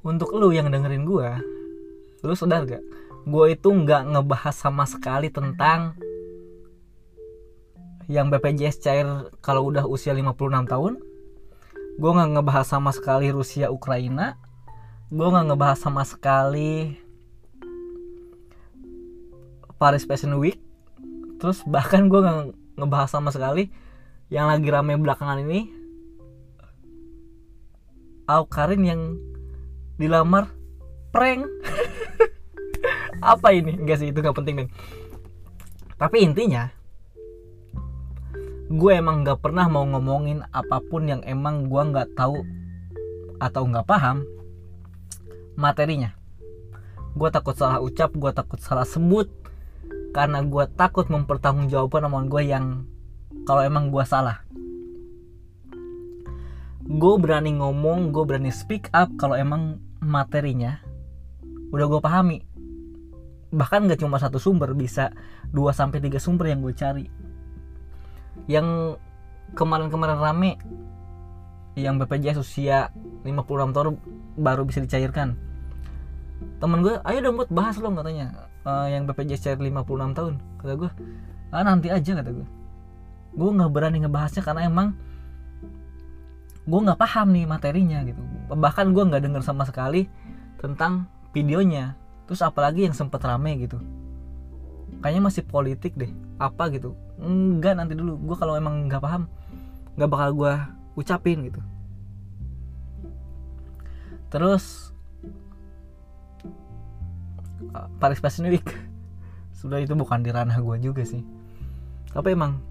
untuk lu yang dengerin gue lu sadar gak? Gue itu nggak ngebahas sama sekali tentang yang BPJS cair kalau udah usia 56 tahun. Gue nggak ngebahas sama sekali Rusia Ukraina. Gue nggak ngebahas sama sekali Paris Fashion Week. Terus bahkan gue nggak ngebahas sama sekali yang lagi rame belakangan ini Karin yang dilamar prank. Apa ini? Enggak sih itu nggak penting deh tapi intinya gue emang nggak pernah mau ngomongin apa pun yang emang gue nggak tahu atau nggak paham materinya. Gue takut salah ucap gue takut salah sebut karena gue takut mempertanggungjawabkan omongan gue yang kalau emang gue salah. Gue berani ngomong gue berani speak up kalau emang materinya udah gue pahami. Bahkan gak cuma satu sumber bisa 2 sampai tiga sumber yang gue cari. Yang kemarin-kemarin rame yang BPJS usia 56 tahun baru bisa dicairkan. Temen gue ayo dong buat bahas lo katanya. Uh, yang BPJS cair 56 tahun kata gue ah nanti aja kata gue gue nggak berani ngebahasnya karena emang gue nggak paham nih materinya gitu bahkan gue nggak denger sama sekali tentang videonya. Terus apalagi yang sempet rame gitu. Kayaknya masih politik deh. Apa gitu. Enggak nanti dulu. Gue kalau emang nggak paham nggak bakal gue ucapin gitu. Terus uh, Paris Fashion sudah itu bukan di ranah gue juga sih. Tapi emang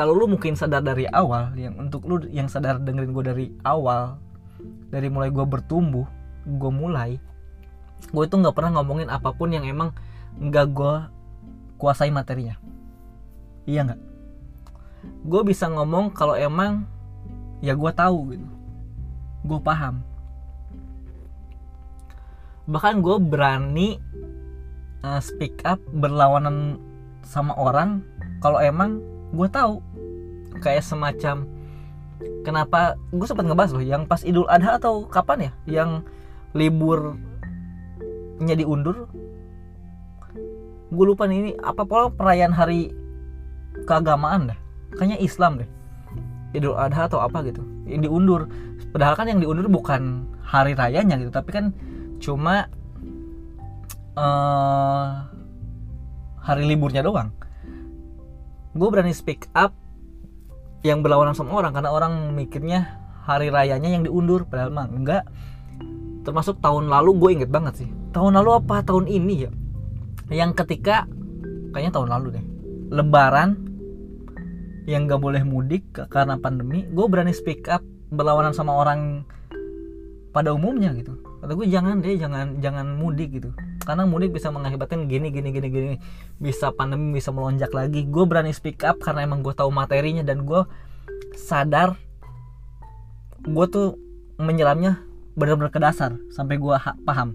kalau lu mungkin sadar dari awal yang untuk lu yang sadar dengerin gue dari awal dari mulai gue bertumbuh gue mulai gue itu nggak pernah ngomongin apa pun yang emang nggak gue kuasai materinya. Iya nggak? Gue bisa ngomong kalau emang ya gue tahu gitu. Gue paham. Bahkan gue berani uh, speak up berlawanan sama orang kalau emang gue tahu kayak semacam kenapa gue sempat ngebahas loh yang pas Idul Adha atau kapan ya? Yang liburnya diundur. Gue lupa nih ini apa pola perayaan hari keagamaan dah. Kayaknya Islam deh. Idul Adha atau apa gitu yang diundur. Padahal kan yang diundur bukan hari rayanya gitu tapi kan cuma uh, hari liburnya doang. Gue berani speak up yang berlawanan sama orang karena orang mikirnya hari rayanya yang diundur padahal mah enggak. Termasuk tahun lalu gue inget banget sih. Tahun lalu apa? Tahun ini ya. Yang ketika kayaknya tahun lalu deh. Lebaran yang gak boleh mudik karena pandemi gue berani speak up berlawanan sama orang pada umumnya gitu. Kata gue jangan deh jangan jangan mudik gitu karena mudik bisa mengakibatkan gini gini gini gini. Bisa pandemi bisa melonjak lagi. Gue berani speak up karena emang gue tahu materinya dan gue sadar gue tuh menyelamnya benar-benar ke dasar sampai gue paham.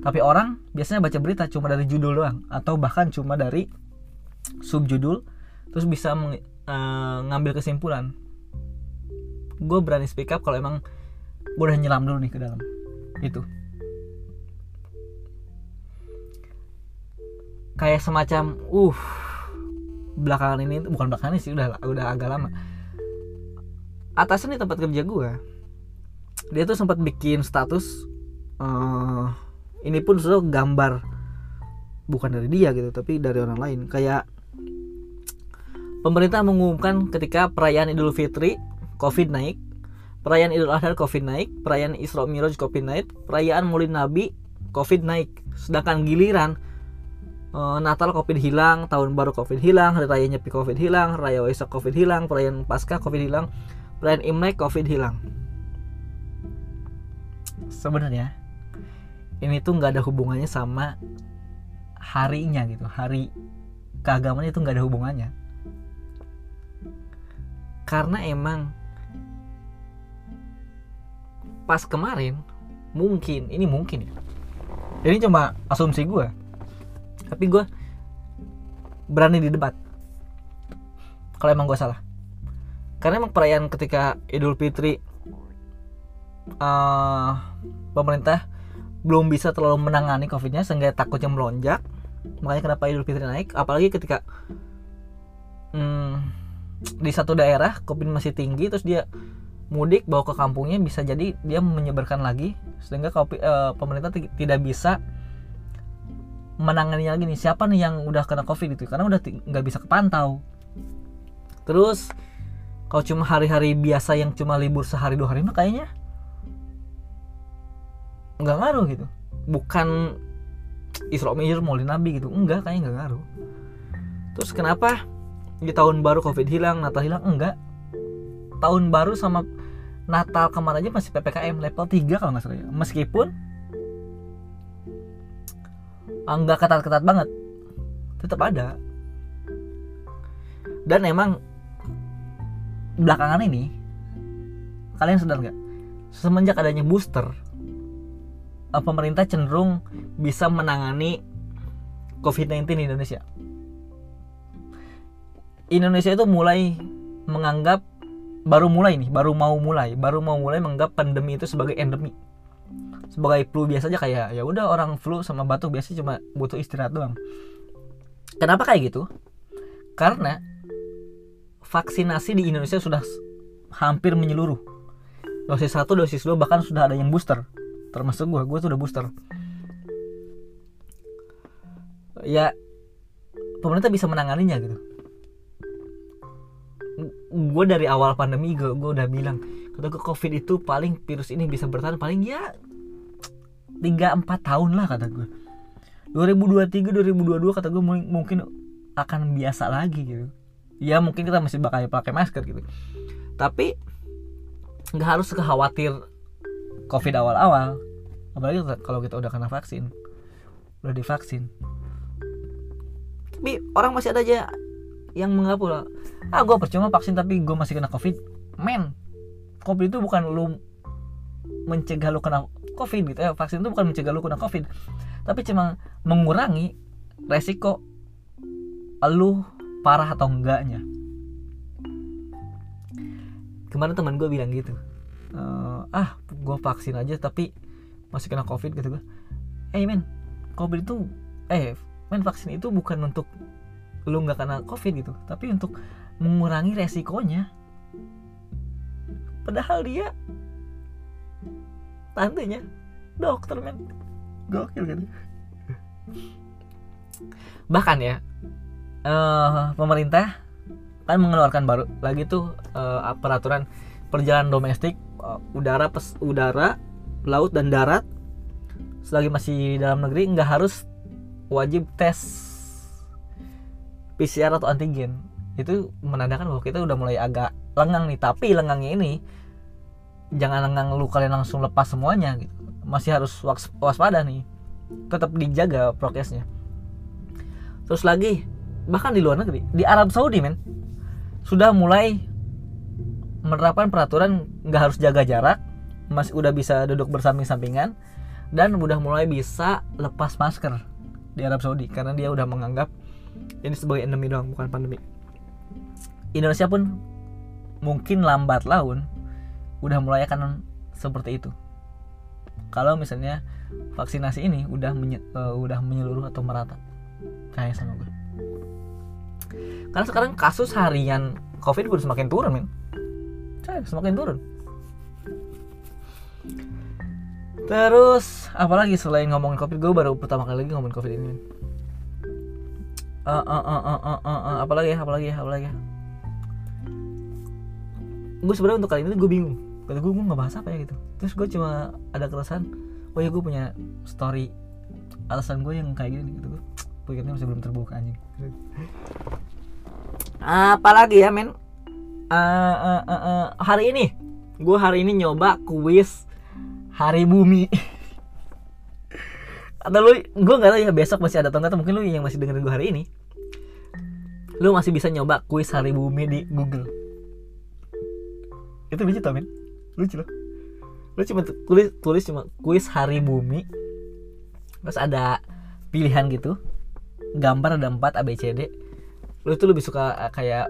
Tapi orang biasanya baca berita cuma dari judul doang atau bahkan cuma dari subjudul terus bisa meng, uh, ngambil kesimpulan. Gue berani speak up kalau emang gue udah nyelam dulu nih ke dalam. Itu kayak semacam uh belakangan ini bukan belakangan ini sih udah udah agak lama. Atasnya nih tempat kerja gue dia tuh sempat bikin status uh, ini pun sudah gambar bukan dari dia gitu tapi dari orang lain. Kayak pemerintah mengumumkan ketika perayaan Idul Fitri COVID naik perayaan Idul Adha COVID naik perayaan Isra Miraj COVID naik perayaan Maulid Nabi COVID naik. Sedangkan giliran uh, Natal Covid hilang, tahun baru Covid hilang, hari raya Nyepi Covid hilang, raya Waisak Covid hilang, perayaan Pasca Covid hilang, perayaan Imlek Covid hilang. Sebenarnya ini tuh nggak ada hubungannya sama harinya gitu, hari keagamaan itu nggak ada hubungannya. Karena emang pas kemarin mungkin ini mungkin ya. Ini cuma asumsi gue tapi gue berani di debat. Kalau emang gue salah. Karena emang perayaan ketika Idul Fitri uh, pemerintah belum bisa terlalu menangani covidnya sehingga takutnya melonjak. Makanya kenapa Idul Fitri naik? Apalagi ketika hmm, di satu daerah covid masih tinggi terus dia mudik bawa ke kampungnya bisa jadi dia menyebarkan lagi sehingga COVID, uh, pemerintah tidak bisa menangani lagi nih siapa nih yang udah kena covid itu? Karena udah nggak bisa kepantau. Terus kalau cuma hari-hari biasa yang cuma libur sehari dua hari mah kayaknya nggak ngaruh gitu. Bukan Isra Mi'raj Maulid Nabi gitu enggak kayaknya nggak ngaruh. Terus kenapa di tahun baru covid hilang Natal hilang? Enggak. Tahun baru sama Natal kemarin aja masih PPKM level 3 kalau nggak salah ya. Meskipun enggak ketat-ketat banget. Tetap ada. Dan emang belakangan ini kalian sadar nggak? Semenjak adanya booster eh, pemerintah cenderung bisa menangani COVID-19 di Indonesia. Indonesia itu mulai menganggap baru mulai nih, baru mau mulai, baru mau mulai menganggap pandemi itu sebagai endemi. Sebagai flu biasa aja kayak ya udah orang flu sama batuk biasa cuma butuh istirahat doang. Kenapa kayak gitu? Karena vaksinasi di Indonesia sudah hampir menyeluruh. Dosis 1, dosis 2 bahkan sudah ada yang booster. Termasuk gue, gue tuh udah booster. Ya pemerintah bisa menanganinya gitu gue dari awal pandemi gue gue udah bilang kata gue covid itu paling virus ini bisa bertahan paling ya tiga empat tahun lah kata gue 2023 2022 kata gue mungkin akan biasa lagi gitu. Ya mungkin kita masih bakal pakai masker gitu. Tapi nggak harus khawatir covid awal-awal. Apalagi kalau kita udah kena vaksin. Udah divaksin. Tapi orang masih ada aja yang mengaku ah gue percuma vaksin tapi gue masih kena covid. Men covid itu bukan lu mencegah lu kena covid gitu ya. Vaksin itu bukan mencegah lu kena covid. Tapi cuma mengurangi resiko lu parah atau enggaknya. Kemarin teman gue bilang gitu. E, ah gue vaksin aja tapi masih kena covid gitu gue eh men covid itu eh men vaksin itu bukan untuk lu nggak kena covid gitu. Tapi untuk mengurangi resikonya. Padahal dia tantenya dokter men. Gokil kan? Bahkan ya uh, pemerintah kan mengeluarkan baru lagi tuh uh, peraturan perjalanan domestik uh, udara pes udara laut dan darat. Selagi masih dalam negeri nggak harus wajib tes PCR atau antigen. Itu menandakan bahwa kita udah mulai agak lengang nih. Tapi lengangnya ini jangan lengang lu kalian langsung lepas semuanya gitu. Masih harus waspada nih. Tetap dijaga prokesnya. Terus lagi bahkan di luar negeri di Arab Saudi men sudah mulai menerapkan peraturan nggak harus jaga jarak masih udah bisa duduk bersamping-sampingan dan udah mulai bisa lepas masker di Arab Saudi karena dia udah menganggap ini sebagai endemi doang bukan pandemi. Indonesia pun mungkin lambat laun udah mulai akan seperti itu. Kalau misalnya vaksinasi ini udah menye, uh, udah menyeluruh atau merata kayak sama gue. Karena sekarang kasus harian covid udah semakin turun men. Saya semakin turun. Terus apalagi selain ngomongin covid gue baru pertama kali lagi ngomongin covid ini uh, uh, uh, uh, uh, uh, uh, apalagi ya apalagi ya apalagi ya. Gue sebenarnya untuk kali ini gue bingung kata gue gue nggak bahas apa ya gitu. Terus gue cuma ada keresahan oh ya gue punya story alasan gue yang kayak gini gitu. Gue pikirnya masih belum terbuka anjing. Apalagi ya men? Uh, uh, uh, uh, hari ini gue hari ini nyoba kuis hari bumi. Atau lu gue nggak tahu ya besok masih ada atau mungkin lu yang masih dengerin gue hari ini lu masih bisa nyoba kuis hari bumi di Google. Itu lucu tau men lucu loh. Lu cuma tulis tulis cuma kuis hari bumi. Terus ada pilihan gitu. Gambar ada empat ABCD lu tuh lebih suka eh, kayak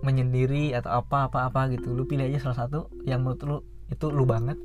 menyendiri atau apa apa apa gitu. Lu pilih aja salah satu yang menurut lu itu lu banget.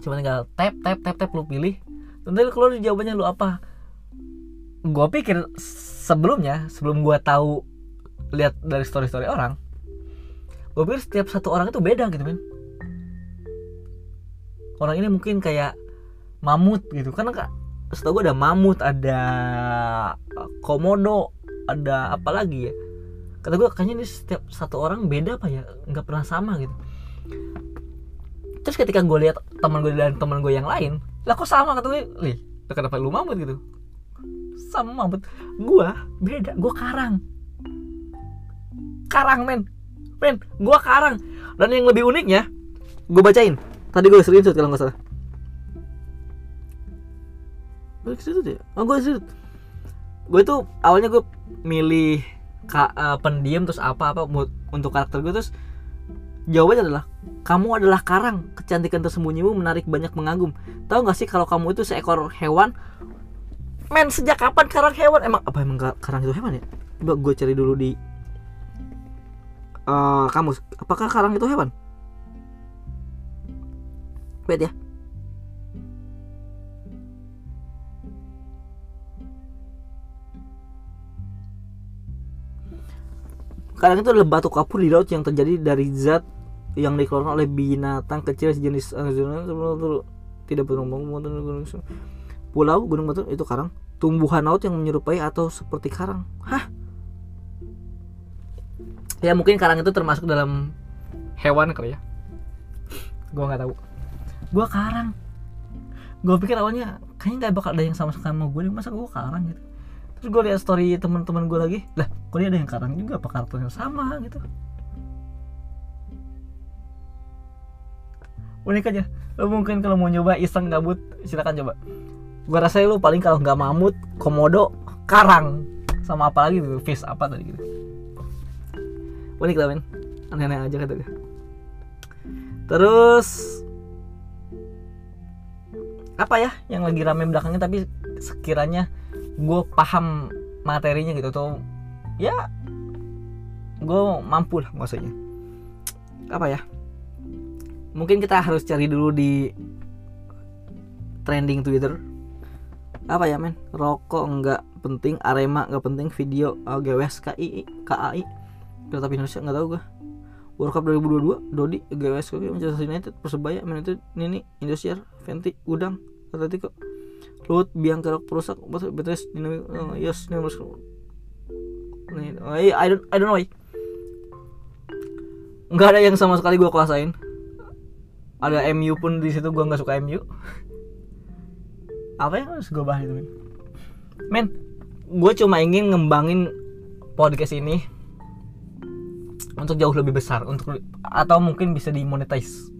Cuma tinggal tap tap tap tap lu pilih. Nanti keluar jawabannya lu apa. Gue pikir sebelumnya sebelum gue tahu lihat dari story story orang gue pikir setiap satu orang itu beda gitu men. Orang ini mungkin kayak mamut gitu. Karena kak setahu gue ada mamut ada komodo ada apa lagi ya. Kata gue kayaknya ini setiap satu orang beda apa ya? Nggak pernah sama gitu. Terus ketika gue lihat teman gue dan teman gue yang lain lah kok sama? Kata gue lih kenapa lu mamut gitu? Sama mamut. Gue beda gue karang. Karang men men gue karang. Dan yang lebih uniknya gue bacain. Tadi gue screenshot kalau nggak salah. Gue screenshot ya oh gue screenshot gue tuh awalnya gue milih ka, uh, pendiam terus apa apa untuk karakter gue terus jawabannya adalah kamu adalah karang. Kecantikan tersembunyimu menarik banyak mengagum. Tahu nggak sih kalau kamu itu seekor hewan? Men sejak kapan karang hewan? Emang apa emang karang itu hewan ya? Coba gue cari dulu di uh, kamus apakah karang itu hewan? Wait ya. Karang itu adalah batu kapur di laut yang terjadi dari zat yang dikeluarkan oleh binatang kecil sejenis tidak berumur pulau gunung batu itu karang. Tumbuhan laut yang menyerupai atau seperti karang. Hah ya mungkin karang itu termasuk dalam hewan kali ya. Gue nggak tahu. Gue karang. Gue pikir awalnya kayaknya nggak bakal ada yang sama sama gue masa gue karang gitu? Terus gue lihat story teman-teman gue lagi. Lah kok dia ada yang karang juga? Apa karakternya sama gitu? Unik aja. Lo mungkin kalau mau nyoba iseng gabut silakan coba. Gue rasa lu paling kalau nggak mamut komodo karang. Sama apa lagi? Tuh fish apa tadi gitu unik lah men. Aneh-aneh aja kata gue terus apa ya yang lagi rame belakangnya? Tapi sekiranya gue paham materinya gitu tuh ya gue mampu lah maksudnya. Apa ya? Mungkin kita harus cari dulu di trending Twitter. Apa ya men? Rokok nggak penting Arema nggak penting video GWS KI KAI tapi Indonesia nggak tahu gue World Cup 2022 Dodi GWS KI Manchester United Persebaya Man United Nini Indosiar Venti Udang Atletico Lut biang kerok perusak BTS dinamik oh, yes ini harus I don't I don't know nggak ada yang sama sekali gue kuasain. Ada MU pun di situ gue nggak suka MU apa yang harus gue bahas itu men gue cuma ingin ngembangin podcast ini untuk jauh lebih besar untuk atau mungkin bisa dimonetize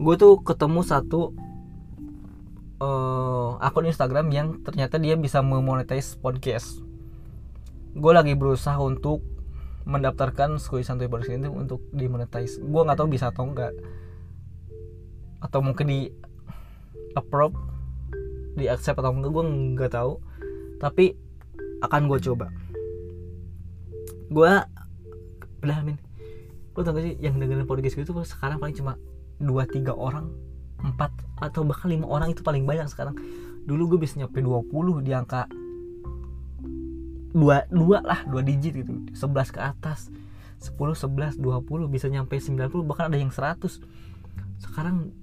gue tuh ketemu satu uh, akun Instagram yang ternyata dia bisa memonetize podcast. Gue lagi berusaha untuk mendaftarkan Skui Santuy Podcast ini untuk dimonetize. Gue nggak tahu bisa atau enggak. Atau mungkin di approve, di accept atau enggak gue nggak tahu. Tapi akan gue coba. Gue udah min. Lo tau gak sih yang dengerin podcast gue itu sekarang paling cuma 2-3 orang empat atau bahkan lima orang itu paling banyak sekarang dulu gue bisa nyampe 20 di angka dua dua lah dua digit gitu 11 ke atas 10 11 20 bisa nyampe 90 bahkan ada yang 100 sekarang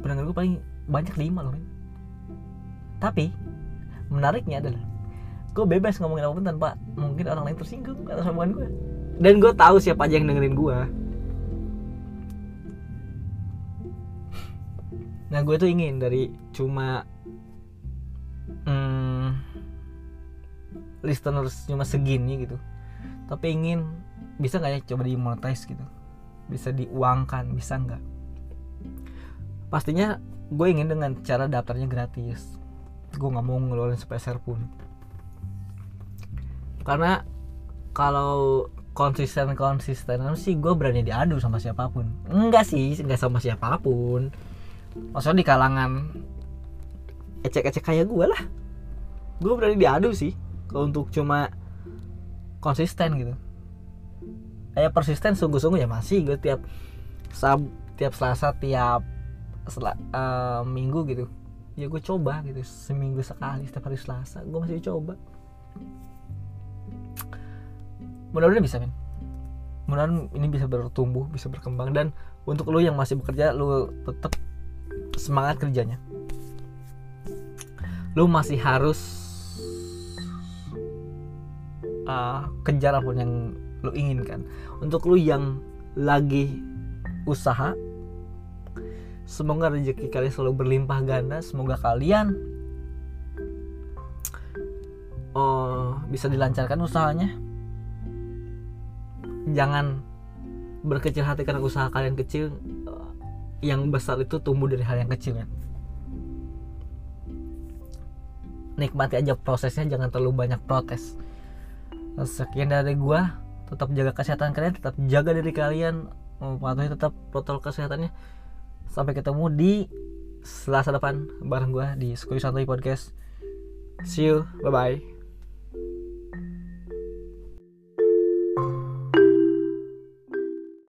pendengar gue paling banyak 5 loh men. tapi menariknya adalah gue bebas ngomongin apa pun tanpa mungkin orang lain tersinggung atas omongan gue dan gue tahu siapa aja yang dengerin gue nah gue tuh ingin dari cuma hmm, listeners cuma segini gitu. Tapi ingin bisa nggak ya coba di monetize gitu? Bisa diuangkan bisa nggak? Pastinya gue ingin dengan cara daftarnya gratis. Gue nggak mau ngeluarin sepeser pun. Karena kalau konsisten konsisten sih gue berani diadu sama siapa pun? Enggak sih enggak sama siapa pun. Maksudnya di kalangan ecek-ecek kayak gue lah. Gue berani diadu sih untuk cuma konsisten gitu. Kayak persisten sungguh-sungguh ya masih gue tiap sab tiap selasa tiap setelah uh, minggu gitu. Ya gue coba gitu seminggu sekali setiap hari Selasa gue masih coba mudah-mudahan bisa men mudah-mudahan ini bisa bertumbuh bisa berkembang dan untuk lo yang masih bekerja lo tetap semangat kerjanya lo masih harus uh, kejar apa pun yang lo inginkan untuk lo yang lagi usaha Semoga rezeki kalian selalu berlimpah ganda. Semoga kalian oh, bisa dilancarkan usahanya. Jangan berkecil hati karena usaha kalian kecil. Yang besar itu tumbuh dari hal yang kecil ya. Nikmati aja prosesnya, jangan terlalu banyak protes. Sekian dari gua. Tetap jaga kesehatan kalian, tetap jaga diri kalian, mematuhi tetap protokol kesehatannya sampai ketemu di Selasa depan bareng gue di Skuy Santuy Podcast see you bye bye